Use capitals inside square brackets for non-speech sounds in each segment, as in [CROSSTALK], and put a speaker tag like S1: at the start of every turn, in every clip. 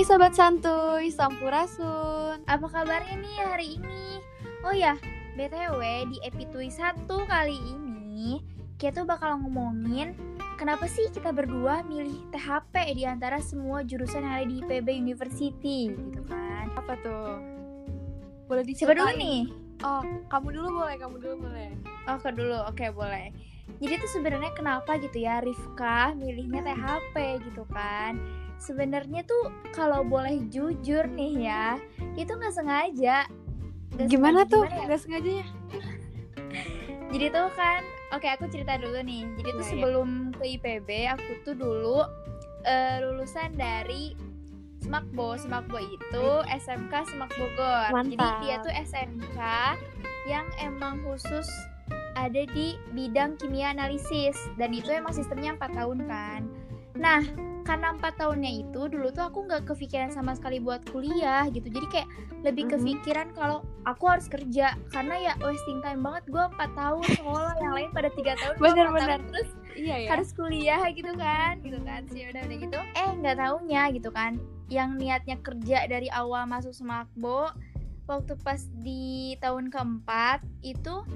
S1: Hai Sobat Santuy, Sampurasun
S2: Apa kabarnya nih hari ini? Oh ya, BTW di episode 1 kali ini Kita tuh bakal ngomongin Kenapa sih kita berdua milih THP di antara semua jurusan yang ada di IPB University gitu kan
S1: Apa tuh? Boleh
S2: Siapa
S1: diceritain?
S2: dulu nih?
S1: Oh, kamu dulu boleh, kamu dulu boleh
S2: Oh ke dulu, oke boleh Jadi tuh sebenarnya kenapa gitu ya Rifka milihnya THP gitu kan Sebenarnya tuh kalau boleh jujur nih ya Itu nggak sengaja Nggak
S1: Gimana
S2: sengaja,
S1: tuh?
S2: ya?
S1: Gak sengaja ya? [LAUGHS]
S2: Jadi tuh kan, oke aku cerita dulu nih. Jadi tuh
S1: Iya, iya.
S2: sebelum ke IPB, aku tuh dulu eh, lulusan dari Semakbo. Semakbo itu SMK Semak Bogor. Jadi
S1: Mantap.
S2: dia tuh SMK yang emang khusus ada di bidang kimia analisis dan itu emang sistemnya 4 tahun kan. Nah, karena empat tahunnya itu dulu tuh aku nggak kepikiran sama sekali buat kuliah gitu. Jadi kayak lebih kepikiran kalau aku harus kerja. Karena ya wasting time banget gue empat tahun sekolah yang lain pada tiga tahun
S1: Bener, bener.
S2: tahun terus
S1: Iya ya.
S2: harus kuliah gitu kan gitu kan. Sih udah udah gitu. Eh nggak taunya gitu kan. Yang niatnya kerja dari awal masuk semakbo waktu pas di tahun keempat itu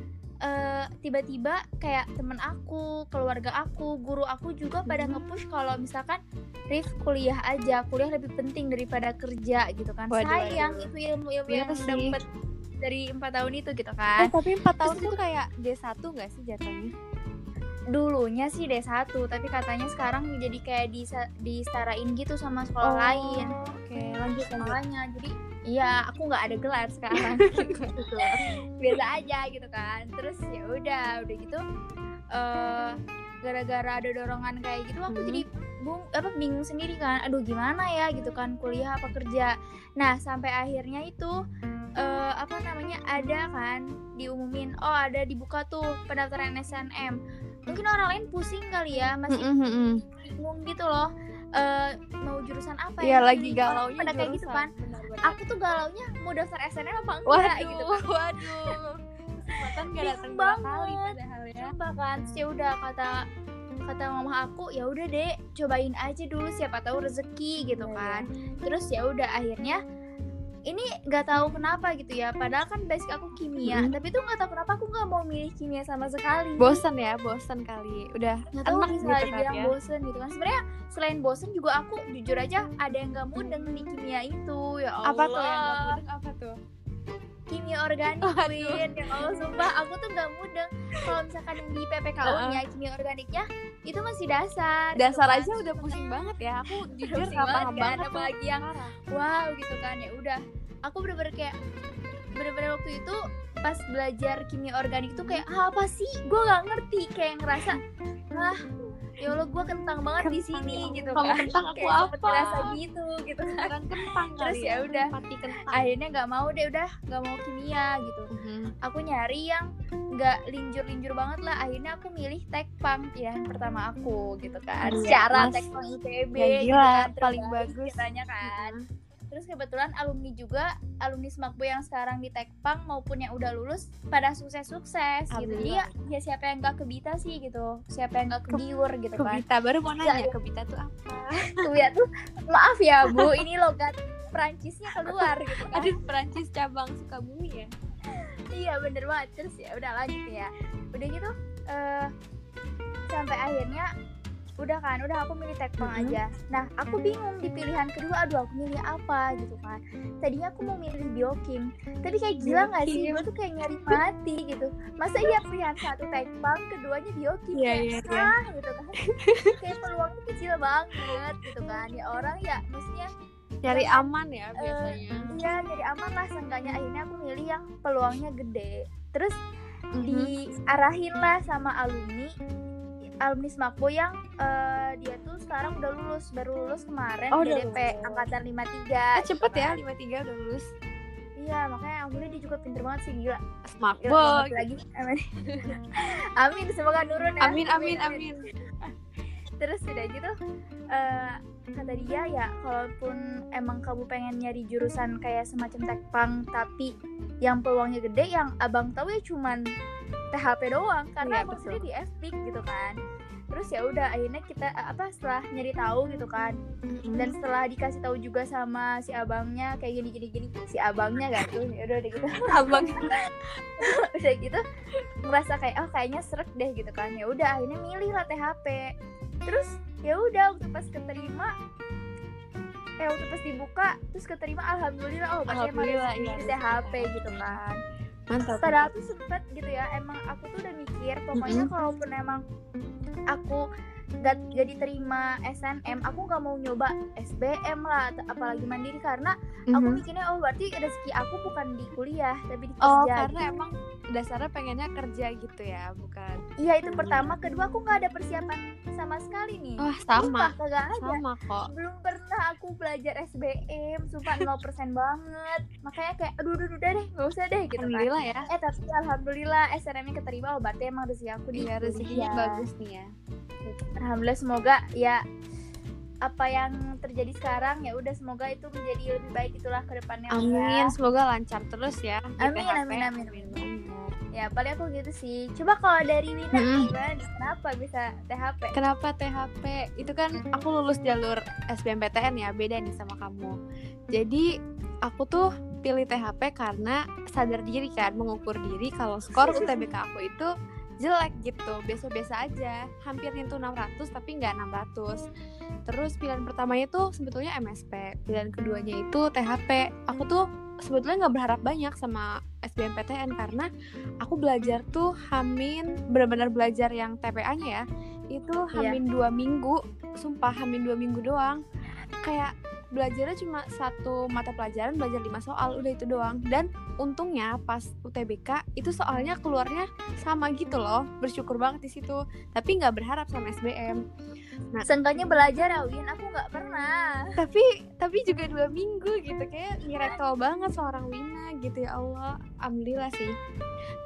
S2: eh, tiba-tiba kayak temen aku keluarga aku guru aku juga pada
S1: Mhm.
S2: nge-push kalau misalkan Rif kuliah aja kuliah lebih penting daripada kerja gitu kan
S1: Waduh,
S2: sayang
S1: waduh.
S2: itu ilmu ilmu
S1: Iya
S2: yang
S1: sih.
S2: dapet dari empat tahun itu gitu
S1: Eh,
S2: kan
S1: tapi 4 tahun
S2: Terus
S1: tuh kayak D1 gak sih jatuhnya?
S2: dulunya sih D1 tapi katanya sekarang jadi kayak disa- disetarain gitu sama sekolah lain
S1: Oke, lanjut lanjut
S2: makanya jadi iya aku nggak ada gelar sekarang. [LAUGHS] Gitu. Biasa aja gitu kan. Terus ya udah udah gitu eh gara-gara ada dorongan kayak gitu aku
S1: Hmm.
S2: jadi bung apa bingung sendiri kan. Aduh gimana ya gitu kan kuliah apa kerja. Nah sampai akhirnya itu eh apa namanya ada kan diumumin. Oh ada dibuka tuh pendaftaran SNM mungkin orang lain pusing kali ya masih bingung gitu loh eh mau jurusan apa
S1: Iya
S2: yang
S1: lagi.
S2: Orang
S1: galaunya
S2: pada kayak gitu kan aku tuh galaunya mau daftar SNM apa enggak
S1: Waduh,
S2: gitu kan [LAUGHS]
S1: waduh. Kesempatan gak datang dua kali
S2: banget.
S1: padahal ya.
S2: Sumpah kan ya udah kata kata mama aku ya udah deh cobain aja dulu siapa tahu rezeki gitu
S1: Iya,
S2: kan terus ya udah akhirnya ini nggak tahu kenapa gitu ya padahal kan basic aku kimia
S1: Mhm.
S2: tapi tuh nggak tahu kenapa aku nggak mau milih kimia sama sekali
S1: Bosan ya, bosan kali. Udah
S2: nggak tahu bisa
S1: gitu kan
S2: dibilang
S1: ya.
S2: bosen gitu kan sebenarnya selain bosen juga aku jujur aja ada yang nggak mudeng di kimia itu ya Allah
S1: Apa tuh yang gak mudeng? Apa tuh?
S2: Kimia organik. Win ya Allah sumpah aku tuh gak mudeng kalau misalkan yang di PPKU nya kimia organiknya itu masih dasar gitu
S1: Dasar
S2: kan.
S1: aja udah pusing banget ya. Aku [LAUGHS] jujur
S2: Pusing
S1: gak
S2: banget
S1: paham
S2: kan,
S1: banget tuh.
S2: apalagi yang
S1: Parah.
S2: wow gitu kan ya udah aku bener-bener kayak bener-bener waktu itu pas belajar kimia organik tuh kayak "Ah, apa sih gue nggak ngerti kayak ngerasa ah ya Allah gue kentang banget di sini
S1: ya
S2: gitu
S1: Kamu
S2: kan
S1: kentang, aku
S2: Kayak
S1: apa?
S2: ngerasa gitu gitu kan
S1: kentang [LAUGHS]
S2: Terus
S1: kali
S2: ya udah. Akhirnya nggak mau deh udah nggak mau kimia gitu
S1: Mhm.
S2: aku nyari yang nggak linjur-linjur banget lah akhirnya aku milih tekpang pilihan pertama aku gitu kan
S1: Iya,
S2: secara tekpang IPB
S1: Ya
S2: gitu
S1: gila,
S2: kan,
S1: paling bagus.
S2: ceritanya kan
S1: Mhm.
S2: Terus kebetulan alumni juga alumni Semakbo yang sekarang di tekpang maupun yang udah lulus pada sukses-sukses gitu. Jadi ya, ya siapa yang nggak kebita sih gitu. Siapa yang nggak kebiur gitu kan.
S1: Kebita. Baru mau nanya
S2: Iya.
S1: Kebita tuh apa? [LAUGHS]
S2: Kebita tuh maaf ya bu ini logat Perancisnya keluar gitu kan.
S1: Aduh Perancis cabang Sukabumi ya.
S2: iya bener banget. Terus ya udah lanjut ya. Udah gitu eh sampai akhirnya udah kan udah aku milih tekpang
S1: Mhm.
S2: aja nah aku bingung di pilihan kedua aduh aku milih apa gitu kan tadinya aku mau milih biokim tapi kayak gila nggak sih gue tuh kayak nyari mati gitu masa iya pilihan satu tekpang keduanya biokim
S1: Iya,
S2: kayak
S1: iya, iya.
S2: ah gitu kan [LAUGHS] kayak peluangnya kecil banget gitu kan ya orang ya maksudnya
S1: Cari
S2: Jangan,
S1: aman ya biasanya.
S2: Iya, jadi aman lah seenggaknya akhirnya aku milih yang peluangnya gede. Terus
S1: Mhm.
S2: diarahin lah sama alumni alumni Smakbo yang eh, dia tuh sekarang udah lulus, baru lulus kemarin
S1: Oh,
S2: DDP
S1: lulus.
S2: angkatan 53.
S1: Ah,
S2: gitu
S1: cepet ya
S2: kan.
S1: 53 udah lulus.
S2: Iya, makanya alhamdulillah dia juga pinter banget sih gila. Banget lagi. Amin. [LAUGHS] amin, semoga nurun ya.
S1: Amin amin amin.
S2: terus udah gitu eh, kata dia ya kalaupun emang kamu pengen nyari jurusan kayak semacam tekpang tapi yang peluangnya gede yang abang tahu ya cuman THP doang karena
S1: Iya,
S2: maksudnya
S1: betul.
S2: di Epic gitu kan. Terus ya udah akhirnya kita eh, apa setelah nyari tahu gitu kan. Dan setelah dikasih tahu juga sama si abangnya kayak gini gini gini si abangnya kan. Tuh [LAUGHS] ya udah gitu.
S1: Abang. [LAUGHS]
S2: Udah gitu ngerasa kayak oh kayaknya seret deh gitu kan. Ya udah akhirnya milih lah THP terus ya udah waktu pas keterima eh waktu pas dibuka terus keterima alhamdulillah oh
S1: Alhamdulillah,
S2: rezeki
S1: iya,
S2: di. THP gitu kan
S1: mantap
S2: padahal tuh sempet gitu ya emang aku tuh udah mikir pokoknya
S1: Mm-mm.
S2: kalaupun emang aku gak jadi terima SNM aku nggak mau nyoba SBM lah apalagi mandiri karena aku
S1: Mhm.
S2: mikirnya oh berarti rezeki aku bukan di kuliah tapi di
S1: oh
S2: kerja
S1: karena emang dasarnya pengennya kerja gitu ya bukan
S2: Iya itu pertama, kedua aku nggak ada persiapan sama sekali nih.
S1: wah
S2: Sumpah,
S1: sama
S2: kagak ada.
S1: sama kok
S2: Belum pernah aku belajar SBM, sumpah 0% banget. Makanya kayak aduh aduh udah deh, nggak usah deh gitu kan.
S1: alhamdulillah ya
S2: Eh tapi alhamdulillah SNM-nya keterima, oh berarti emang rezeki aku di
S1: iya rezekinya bagus nih ya
S2: Alhamdulillah semoga ya apa yang terjadi sekarang ya udah semoga itu menjadi lebih baik itulah ke depannya
S1: amin semoga lancar terus ya
S2: Amin,
S1: THP.
S2: amin, amin.
S1: banget.
S2: Ya paling aku gitu sih. Coba kalau dari Wina gimana? nih? Kenapa bisa THP?
S1: Kenapa THP? Itu kan aku lulus jalur SBMPTN ya, beda nih sama kamu. Jadi aku tuh pilih THP karena sadar diri kan, mengukur diri kalau skor UTBK aku itu jelek gitu, biasa-biasa aja. Hampir nyentuh 600 tapi nggak 600. Terus pilihan pertamanya tuh sebetulnya MSP, pilihan keduanya itu THP. Aku tuh sebetulnya nggak berharap banyak sama SBMPTN karena aku belajar tuh hamin benar-benar belajar yang TPA-nya ya itu hamin dua minggu sumpah hamin dua minggu doang kayak belajarnya cuma satu mata pelajaran belajar lima soal udah itu doang. Dan untungnya pas UTBK itu soalnya keluarnya sama gitu loh bersyukur banget di situ. Tapi nggak berharap sama SBM
S2: Seenggaknya belajar ya Win, aku nggak pernah.
S1: tapi tapi juga dua minggu gitu. Kayak miracle banget seorang Wina gitu ya Allah. Alhamdulillah sih.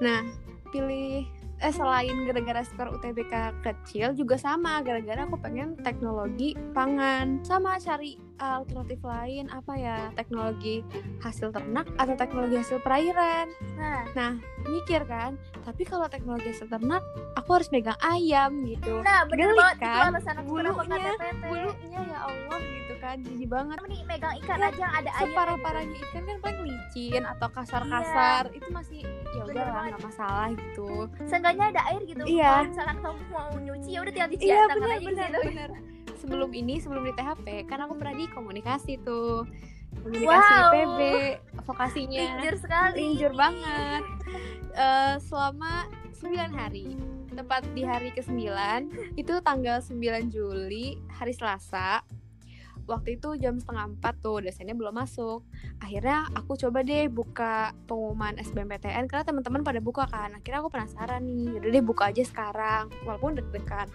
S1: Nah pilih eh selain gara-gara skor UTBK kecil juga sama. Gara-gara aku pengen teknologi pangan. Sama cari alternatif lain apa ya teknologi hasil ternak atau teknologi hasil perairan
S2: Nah,
S1: mikir kan tapi kalau teknologi hasil ternak aku harus megang ayam gitu
S2: nah bener
S1: Geli
S2: banget itu
S1: kan?
S2: alasan aku
S1: Bulunya, bulunya ya Allah gitu kan jijik banget
S2: nih megang ikan
S1: Ya,
S2: aja yang ada ayam.
S1: separah-parahnya ikan kan paling licin atau kasar-kasar itu masih ya
S2: Bener
S1: udah lah nggak masalah gitu
S2: Seenggaknya ada air gitu.
S1: Iya.
S2: Kalau misalkan kamu mau nyuci ya udah tinggal dicuci
S1: iya
S2: tangan
S1: benar
S2: aja
S1: benar
S2: gitu.
S1: Sebelum ini sebelum di THP kan aku pernah di komunikasi tuh komunikasi
S2: Wow.
S1: PB vokasinya
S2: Injur sekali.
S1: injur banget Eh, selama 9 hari tepat di hari ke-9 itu tanggal 9 Juli hari Selasa waktu itu jam setengah empat tuh dosennya belum masuk. Akhirnya aku coba deh buka pengumuman SBMPTN karena teman-teman pada buka kan. Akhirnya aku penasaran nih udah deh buka aja sekarang walaupun deg-degan.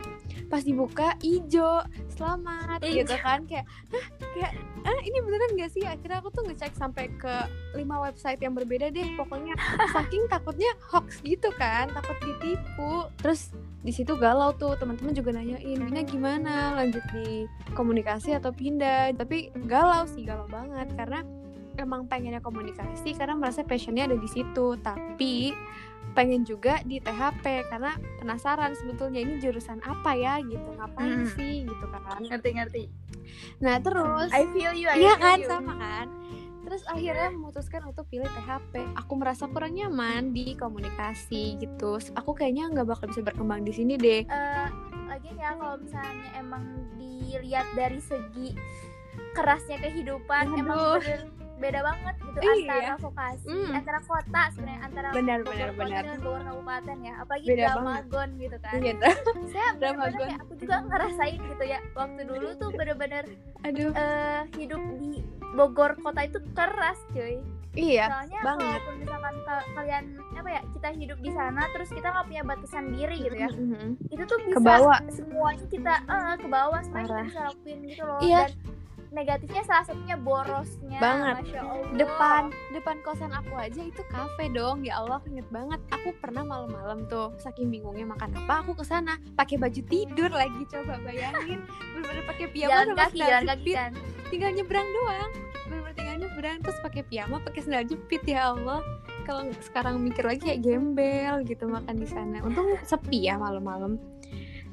S1: Pas dibuka ijo selamat
S2: Ijo.
S1: gitu kan. Kayak Hah, kayak ah ini beneran gak sih? Akhirnya aku tuh ngecek sampai ke lima website yang berbeda deh pokoknya. Saking takutnya hoax gitu kan takut ditipu. Terus di situ galau tuh teman-teman juga nanyain Bina gimana lanjut di komunikasi atau pindah tapi galau sih galau banget karena emang pengennya komunikasi karena merasa passionnya ada di situ tapi pengen juga di THP karena penasaran sebetulnya ini jurusan apa ya gitu ngapain
S2: Hmm.
S1: sih gitu kan
S2: Ngerti ngerti.
S1: nah terus
S2: I feel you. I
S1: Iya
S2: feel
S1: kan
S2: you.
S1: sama kan terus akhirnya memutuskan untuk pilih THP aku merasa kurang nyaman di komunikasi gitu aku kayaknya nggak bakal bisa berkembang di sini deh
S2: Eh, lagian ya kalau misalnya emang dilihat dari segi kerasnya kehidupan emang
S1: Aduh.
S2: bener beda banget gitu
S1: Iya.
S2: antara vokasi
S1: Hmm.
S2: antara kota sebenarnya antara
S1: Benar, benar,
S2: kota
S1: benar.
S2: dengan Bogor kabupaten ya apalagi
S1: Beda
S2: Dramagon gitu kan
S1: iya
S2: saya [LAUGHS]
S1: Dramagon.
S2: kayak aku juga ngerasain gitu ya waktu dulu tuh bener-bener
S1: aduh
S2: eh, hidup di Bogor kota itu keras cuy
S1: iya
S2: soalnya
S1: banget.
S2: kalaupun misalkan ka- kalian apa ya kita hidup di sana terus kita nggak punya batasan diri gitu ya
S1: Mhm.
S2: itu tuh bisa
S1: Kebawa.
S2: semuanya kita eh, ke bawah semuanya kita
S1: Parah.
S2: bisa lakuin gitu loh
S1: Iya.
S2: dan negatifnya salah satunya borosnya
S1: Banget.
S2: masya allah.
S1: Depan depan kosan aku aja itu kafe dong ya Allah inget banget. Aku pernah malam-malam tuh saking bingungnya makan apa aku ke sana pakai baju tidur lagi coba bayangin. Bener-bener pakai piyama
S2: jalan
S1: sama
S2: kaki
S1: sandal
S2: jalan kaki
S1: jepit.
S2: kan?
S1: Tinggal nyebrang doang. Bener-bener tinggal nyebrang terus pakai piyama pakai sandal jepit ya Allah. Kalau sekarang mikir lagi kayak gembel gitu makan di sana. Untung sepi ya malam-malam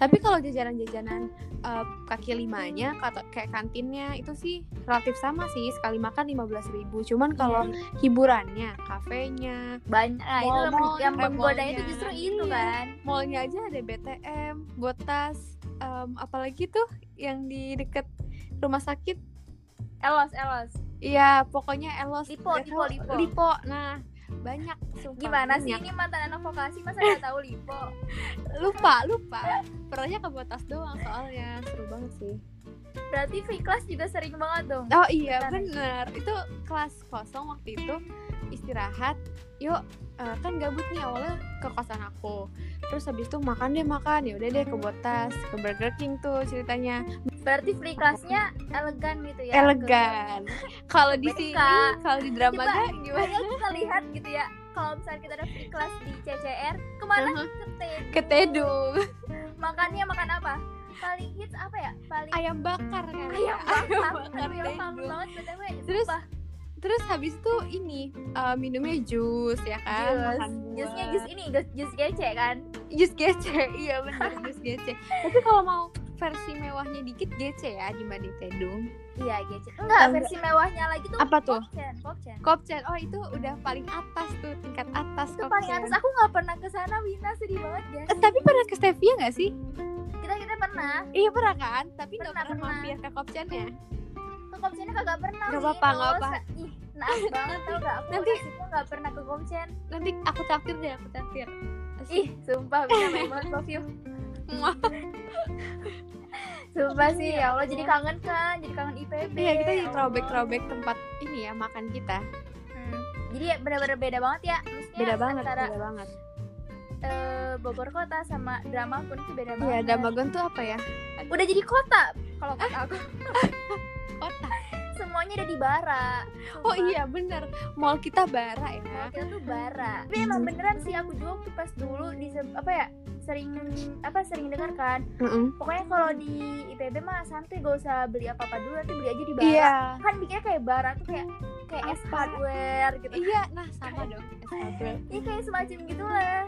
S1: tapi kalau jajanan-jajanan uh, kaki limanya atau kayak kantinnya itu sih relatif sama sih sekali makan lima belas ribu cuman kalau
S2: Iya.
S1: hiburannya kafenya
S2: banyak nah, itu yang,
S1: Mall-mall,
S2: yang menggoda itu justru itu
S1: Iya.
S2: kan
S1: mallnya aja ada BTM botas em, apalagi tuh yang di deket rumah sakit
S2: elos elos
S1: Iya, pokoknya Elos
S2: Lipo, Lipo, Lipo.
S1: Lipo. Nah, banyak sumpah.
S2: gimana sih ini mantan anak vokasi masa nggak tahu lipo [LAUGHS]
S1: Lupa, lupa. Pernahnya ke botas doang soalnya. Seru banget sih.
S2: berarti free class juga sering banget dong
S1: Oh iya,
S2: Benar.
S1: bener. Itu kelas kosong waktu itu istirahat. Yuk, eh, kan gabut nih awalnya ke kosan aku. Terus habis itu makan deh makan. Ya udah deh ke botas, ke Burger King tuh ceritanya.
S2: berarti free classnya elegan gitu ya
S1: Elegan. [LAUGHS] Kalau di sini, kalau di drama gak gimana?
S2: Kita lihat gitu ya kalau misalnya kita ada free class di CCR ke
S1: mana
S2: ke TED
S1: Ke Tedung.
S2: makannya makan apa paling hits apa ya paling
S1: Ayam bakar kan.
S2: ayam bakar
S1: bakar
S2: aduh yang kangen
S1: Tedung.
S2: banget btw
S1: Terus. Terus habis itu ini eh, minumnya jus ya kan,
S2: jus jusnya jus ini jus, gece kan
S1: Jus gece, [LAUGHS] iya benar jus gece. Tapi kalau mau versi mewahnya dikit gece ya dibanding tedung.
S2: iya gece enggak
S1: Enggak.
S2: versi mewahnya lagi tuh
S1: Apa tuh?
S2: Kopchen Kopchen
S1: Kopchen, oh itu udah paling atas tuh tingkat atas
S2: itu paling
S1: Kopchen.
S2: atas aku nggak pernah ke sana Wina sedih banget ya
S1: Eh, tapi pernah ke Stevia gak sih?
S2: kita kita pernah
S1: Iya pernah kan, tapi nggak
S2: Pernah,
S1: pernah, mampir ke Kopchennya.
S2: ke Kopchennya kagak pernah
S1: Nggak
S2: Win.
S1: apa-apa, nggak
S2: Kalau
S1: apa.
S2: ih naas banget tau gak aku
S1: Nanti-
S2: nggak pernah ke Kopchen
S1: Nanti aku traktir deh, aku traktir.
S2: ih sumpah Wina main banget love you. Sumpah sih,
S1: Iya,
S2: ya Allah jadi kangen kan, jadi kangen IPB.
S1: Iya kita jadi
S2: ya
S1: throwback-throwback tempat ini ya makan kita.
S2: Hmm. Jadi ya benar-benar beda banget ya. Maksudnya
S1: Beda banget,
S2: antara
S1: beda banget.
S2: eh, Bogor kota sama drama pun itu beda
S1: Iya,
S2: banget.
S1: Damagon tuh apa ya?
S2: Udah jadi kota. Kalau kata aku, [LAUGHS]
S1: Kota.
S2: semuanya ada di Bara.
S1: Oh
S2: Sumpah.
S1: iya bener Mall kita bara ya
S2: Mall kita tuh Bara. Tapi emang beneran sih aku juga waktu pas dulu di apa ya sering apa sering dengar kan.
S1: Mm-mm.
S2: Pokoknya kalau di IPB mah santai gak usah beli apa-apa dulu nanti beli aja di Bara.
S1: Iya
S2: Kan mikirnya kayak Bara tuh kayak kayak S
S1: Apa?
S2: hardware gitu.
S1: Iya nah sama dong
S2: Iya kayak semacam gitulah ya.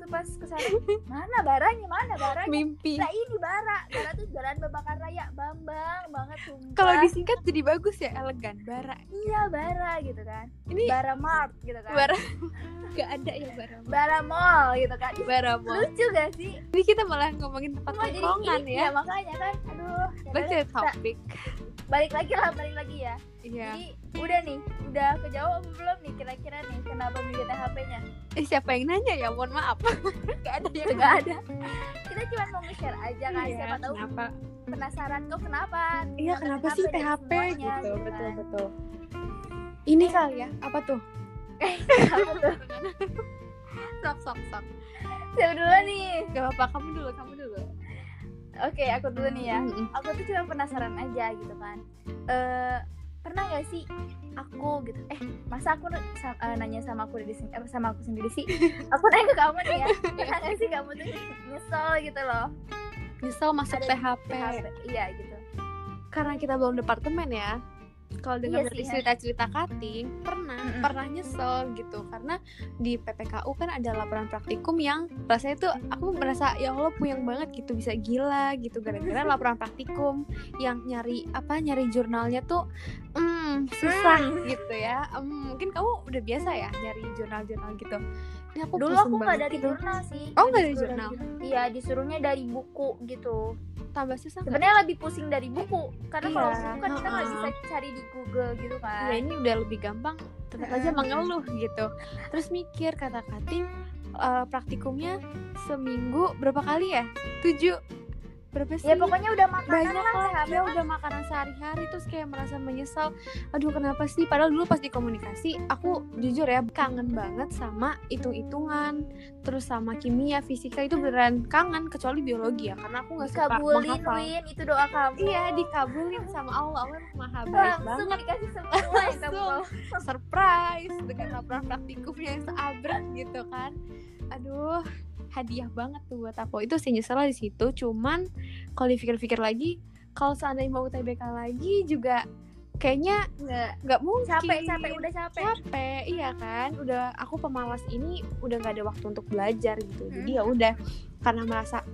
S2: Waktu pas ke sana Mana baranya, mana baranya
S1: Mimpi.
S2: Nah ini bara. Bara tuh jalan Babakan Raya. Bambang banget sumpah.
S1: Kalau disingkat jadi bagus ya elegan. Bara.
S2: Iya bara gitu kan.
S1: Ini
S2: Bara Mart gitu kan.
S1: Bara. [LAUGHS] Gak ada ya Bara
S2: Bara Mall gitu kan.
S1: Bara Mall.
S2: Lucu gak sih?
S1: Ini kita malah ngomongin tempat tongkrongan
S2: ini,
S1: ya.
S2: makanya kan. Aduh ya
S1: Back to
S2: udah,
S1: the topic.
S2: Balik lagi lah Balik lagi ya.
S1: Iya.
S2: Jadi udah nih. Udah apa belum nih Kira-kira nih? Kenapa milih THP-nya
S1: Eh siapa yang nanya ya? Mohon maaf [LAUGHS] Gak ada yang
S2: Gak ada. Kita cuma mau nge-share aja kan
S1: Iya,
S2: Siapa tahu
S1: kenapa?
S2: penasaran. Kok kenapa?
S1: Iya kenapa sih
S2: dari
S1: THP
S2: semuanya,
S1: gitu?
S2: kan.
S1: Betul betul. Ini kali ya Apa tuh? [LAUGHS]
S2: Apa tuh?
S1: Sok sok sok.
S2: Siapa dulu nih?
S1: Gak apa-apa kamu dulu kamu dulu.
S2: Oke aku dulu nih ya. Aku tuh cuma penasaran aja gitu kan. Eh Pernah gak sih aku gitu? Eh masa aku sa- eh, nanya sama aku di sini eh, Sama aku sendiri sih? [LAUGHS] Aku nanya ke kamu nih ya [LAUGHS] Pernah gak sih kamu tuh nyesel gitu loh?
S1: Nyesel masuk
S2: Ada
S1: THP
S2: THP Iya gitu.
S1: Karena kita belum departemen ya kalau dengar
S2: Iya
S1: dari cerita-cerita cutting pernah
S2: Mm-mm.
S1: pernah nyesel gitu karena di PPKU kan ada laporan praktikum yang rasanya tuh aku merasa ya Allah puyeng banget gitu bisa gila gitu gara-gara [LAUGHS] laporan praktikum yang nyari apa nyari jurnalnya tuh hmm, susah
S2: Hmm.
S1: gitu ya Em, mungkin kamu udah biasa ya nyari jurnal-jurnal gitu ini aku
S2: Dulu aku gak
S1: banget
S2: dari
S1: gitu.
S2: jurnal sih
S1: Oh, nggak dari jurnal?
S2: Iya disuruhnya dari buku gitu
S1: tambah susah?
S2: Sebenarnya lebih pusing dari buku Karena kalau
S1: Iya,
S2: buku kan kita nggak bisa cari di Google gitu kan.
S1: Ya ini udah lebih gampang tetap aja mengeluh gitu. Terus mikir kata kating eh, praktikumnya seminggu berapa kali ya? Tujuh berapa sih?
S2: Ya pokoknya udah makanan
S1: banyak
S2: lah
S1: lah. ya. udah makanan sehari-hari terus kayak merasa menyesal. Aduh kenapa sih? Padahal dulu pas di komunikasi aku jujur ya kangen banget sama hitung-hitungan terus sama kimia fisika itu beneran kangen kecuali biologi ya karena aku nggak suka
S2: Dikabulin
S1: menghafal.
S2: Win Itu doa kamu.
S1: Iya dikabulin sama Allah. Allah maha baik
S2: Langsung
S1: banget.
S2: dikasih semua kamu.
S1: Langsung. surprise dengan laporan praktikumnya yang seabrek gitu kan. Aduh hadiah banget tuh buat aku. Itu sih nyesel di situ cuman kalau dipikir-pikir lagi kalau seandainya mau UTBK lagi juga kayaknya
S2: nggak.
S1: nggak mungkin.
S2: Capek capek udah capek.
S1: Capek iya kan? Udah aku pemalas ini udah nggak ada waktu untuk belajar gitu. Jadi ya udah karena merasa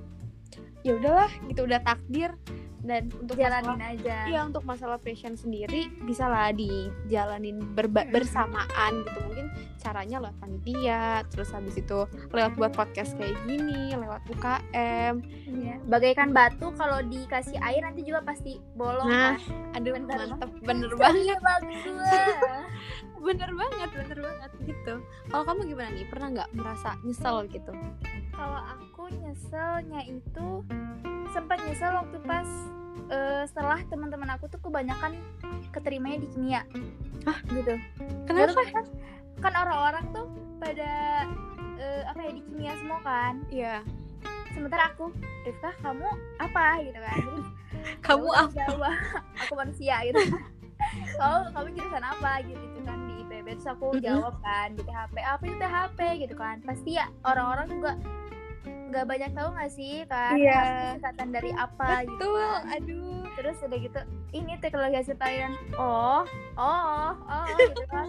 S1: ya udahlah gitu udah takdir. Dan untuk
S2: jalanin
S1: masalah,
S2: aja.
S1: Iya untuk masalah passion sendiri bisa lah dijalanin berba-
S2: Mm-mm.
S1: bersamaan gitu. Mungkin caranya lewat panitia terus habis itu lewat buat podcast kayak gini lewat UKM
S2: Iya. bagaikan batu kalau dikasih air nanti juga pasti bolong
S1: Nah,
S2: kan?
S1: aduh
S2: Bener.
S1: mantep. Bener banget.
S2: bagus [LAUGHS]
S1: bener banget bener banget gitu. Kalau kamu gimana nih? Pernah nggak merasa nyesel gitu?
S2: Kalau aku nyeselnya itu sempat nyesel waktu pas eh, setelah teman-teman aku tuh kebanyakan keterimanya di kimia.
S1: Hah?
S2: gitu.
S1: Kenapa?
S2: Terus kan, kan orang-orang tuh pada eh, apa ya di kimia semua kan?
S1: Iya.
S2: Sementara aku Rifka kamu apa? Gitu kan. Terus, [LAUGHS]
S1: kamu
S2: "Ya udah,
S1: apa?
S2: Jawab, aku manusia gitu. [LAUGHS] Kamu kamu jurusan apa? Gitu, gitu kan di IPB terus aku
S1: Mm-mm.
S2: jawab kan di THP apa itu THP gitu kan. Pasti ya orang-orang juga nggak banyak tahu nggak sih kan
S1: Iya.
S2: maksudnya singkatan dari apa gitu
S1: betul
S2: kan.
S1: aduh
S2: terus udah gitu ini teknologi hasil tayang oh oh oh gitu kan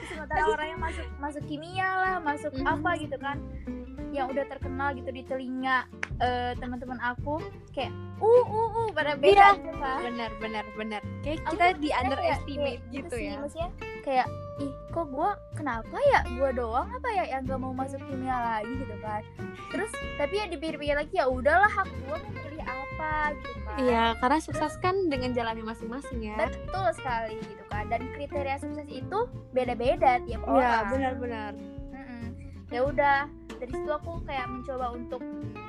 S2: Terus sementara orang yang masuk masuk kimia lah masuk
S1: Mhm.
S2: apa gitu kan yang udah terkenal gitu di telinga eh, teman-teman aku kayak uh uh uh pada beda
S1: Iya.
S2: gitu kan
S1: benar benar benar kayak kita
S2: tuh
S1: di underestimate
S2: kayak
S1: gitu
S2: sih,
S1: ya
S2: maksudnya kayak ih kok gue kenapa ya? Gue doang apa ya yang gak mau masuk kimia lagi? Gitu kan. Terus tapi ya dipikir-pikir lagi ya udahlah hak gue mau pilih apa? Gitu kan.
S1: Iya karena sukses kan dengan jalannya masing-masing ya.
S2: Betul sekali gitu kan. Dan kriteria sukses itu beda-beda tiap
S1: iya
S2: orang.
S1: benar-benar.
S2: Mm-mm. ya udah dari situ aku kayak mencoba untuk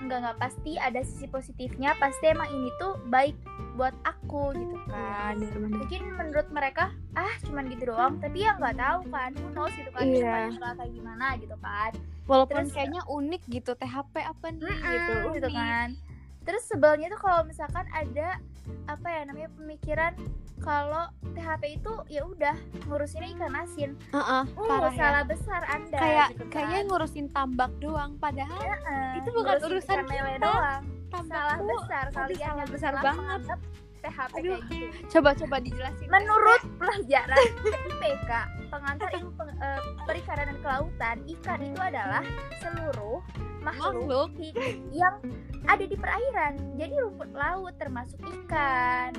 S2: nggak nggak pasti ada sisi positifnya pasti emang ini tuh baik buat aku gitu kan
S1: benar-benar
S2: mungkin menurut mereka ah cuman gitu doang tapi ya nggak tahu kan who knows gitu kan
S1: Iya.
S2: depannya bakal kayak gimana gitu kan
S1: walaupun
S2: Terus-
S1: kayaknya unik gitu THP apa nih
S2: Mm-mm,
S1: gitu
S2: gitu
S1: unik.
S2: kan terus sebelnya tuh kalau misalkan ada apa ya namanya pemikiran kalau THP itu ya udah ngurusinnya ikan asin
S1: Heeh,
S2: uh
S1: parah ya.
S2: salah besar anda
S1: kayak
S2: gitu kan.
S1: kayaknya ngurusin tambak doang padahal
S2: Heeh,
S1: itu bukan urusan kita.
S2: doang
S1: tambak
S2: salah besar kalian
S1: salah
S2: yang
S1: besar banget.
S2: THP
S1: Aduh.
S2: kayak gitu
S1: coba-coba dijelasin
S2: Menurut pelajaran IPK, pengantar ilmu peng- eh, perikanan dan kelautan, ikan itu adalah seluruh makhluk yang ada di perairan. Jadi rumput laut termasuk ikan.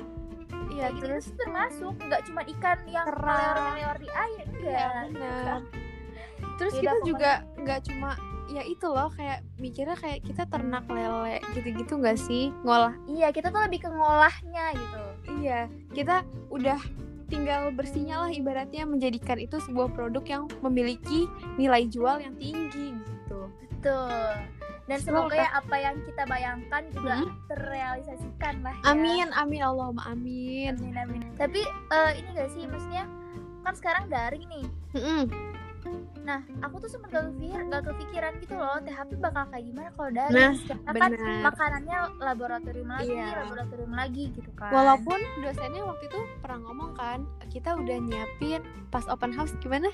S1: iya
S2: gitu
S1: terus
S2: itu termasuk nggak cuma ikan yang
S1: Kerang.
S2: melewar di air,
S1: iya
S2: enggak.
S1: benar terus
S2: Beda
S1: kita juga nggak cuma ya itu loh kayak mikirnya kayak kita ternak lele gitu-gitu nggak sih ngolah
S2: Iya, kita tuh lebih ke ngolahnya gitu.
S1: iya kita udah tinggal bersihnya lah ibaratnya menjadikan itu sebuah produk yang memiliki nilai jual yang tinggi gitu
S2: Betul. Dan
S1: Semoga-
S2: ya apa yang kita bayangkan juga
S1: Mm-mm.
S2: terrealisasikan lah ya.
S1: amin amin Allahumma amin
S2: Amin amin. Tapi eh, ini gak sih maksudnya kan sekarang daring nih.
S1: Mm-mm.
S2: Nah, aku tuh sempet gak, kepikir, gak kepikiran gitu loh THP bakal kayak gimana kalau daring.
S1: Nah,
S2: Karena kan
S1: benar.
S2: makanannya laboratorium lagi,
S1: Iya.
S2: laboratorium lagi gitu kan.
S1: Walaupun dosennya waktu itu pernah ngomong kan, kita udah nyiapin pas open house gimana?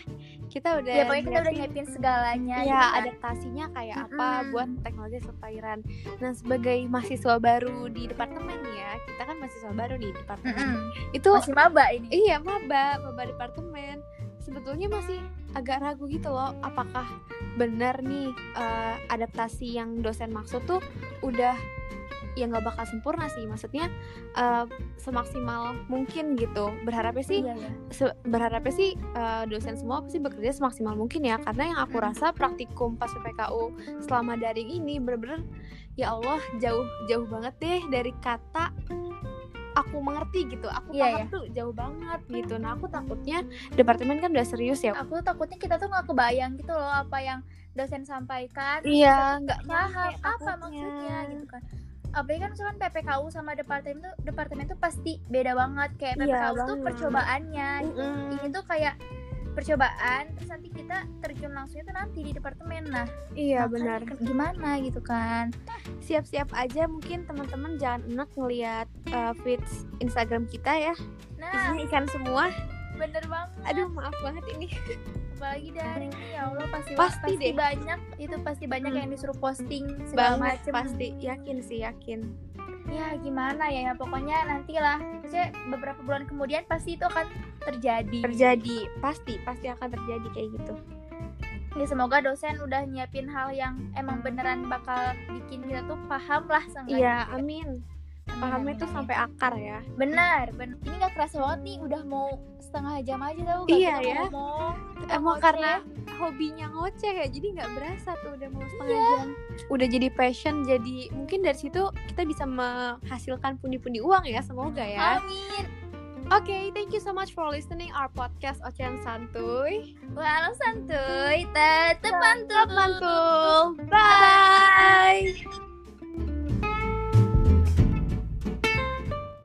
S1: Kita udah
S2: ya pokoknya kita udah nyiapin segalanya
S1: ya
S2: gitu kan.
S1: adaptasinya kayak apa
S2: Mm-mm.
S1: buat teknologi perairan. Nah sebagai mahasiswa baru di departemen ya, kita kan mahasiswa baru nih di departemen.
S2: Mm-mm.
S1: Itu
S2: Masih maba ini.
S1: iya maba, maba departemen. Sebetulnya masih agak ragu gitu loh, apakah benar nih eh, adaptasi yang dosen maksud tuh udah ya nggak bakal sempurna sih maksudnya eh, semaksimal mungkin gitu berharapnya sih
S2: Iya, iya.
S1: se- berharapnya sih uh, dosen semua pasti bekerja semaksimal mungkin ya karena yang aku
S2: Mm.
S1: rasa praktikum pas PPKU selama daring ini bener-bener ya Allah jauh jauh banget deh dari kata aku mengerti gitu aku
S2: Iya,
S1: paham
S2: iya.
S1: tuh jauh banget gitu nah aku takutnya departemen kan udah serius ya
S2: Aku takutnya kita tuh nggak kebayang gitu loh apa yang dosen sampaikan.
S1: iya nggak
S2: paham apa
S1: takutnya.
S2: maksudnya gitu kan apalagi kan misalkan PPKU sama departemen tuh departemen tuh pasti beda banget kayak
S1: Iya,
S2: PPKU tuh
S1: banget.
S2: percobaannya gitu.
S1: Mm-mm.
S2: ini tuh kayak percobaan terus nanti kita terjun langsung itu nanti di departemen. Nah
S1: iya benar.
S2: gimana gitu kan.
S1: Siap-siap aja mungkin teman-teman jangan enak ngelihat uh, feeds Instagram kita ya.
S2: Nah.
S1: Isinya ikan semua.
S2: Bener banget.
S1: Aduh maaf banget ini.
S2: Apalagi daring nih ya Allah pasti
S1: Pasti deh.
S2: banyak itu pasti banyak
S1: Hmm.
S2: yang disuruh posting segala macem.
S1: pasti. Yakin sih yakin
S2: ya gimana ya, ya pokoknya nantilah. Maksudnya beberapa bulan kemudian pasti itu akan terjadi.
S1: Terjadi pasti pasti akan terjadi kayak gitu.
S2: Ya semoga dosen udah nyiapin hal yang emang beneran bakal bikin kita tuh paham lah seenggaknya.
S1: iya amin.
S2: Amin,
S1: pahamnya tuh sampai akar ya
S2: benar benar ini nggak kerasa banget nih udah mau setengah jam aja tau gak
S1: Iya ya.
S2: ngomong
S1: emang
S2: ngoceh.
S1: karena hobinya ngoceh ya jadi nggak berasa tuh udah mau setengah
S2: Iya.
S1: jam udah jadi passion jadi mungkin dari situ kita bisa menghasilkan pundi-pundi uang ya semoga ya
S2: amin
S1: Oke, thank you so much for listening our podcast Ocean Santuy.
S2: walau santuy tetep mantul
S1: Mantul. Bye.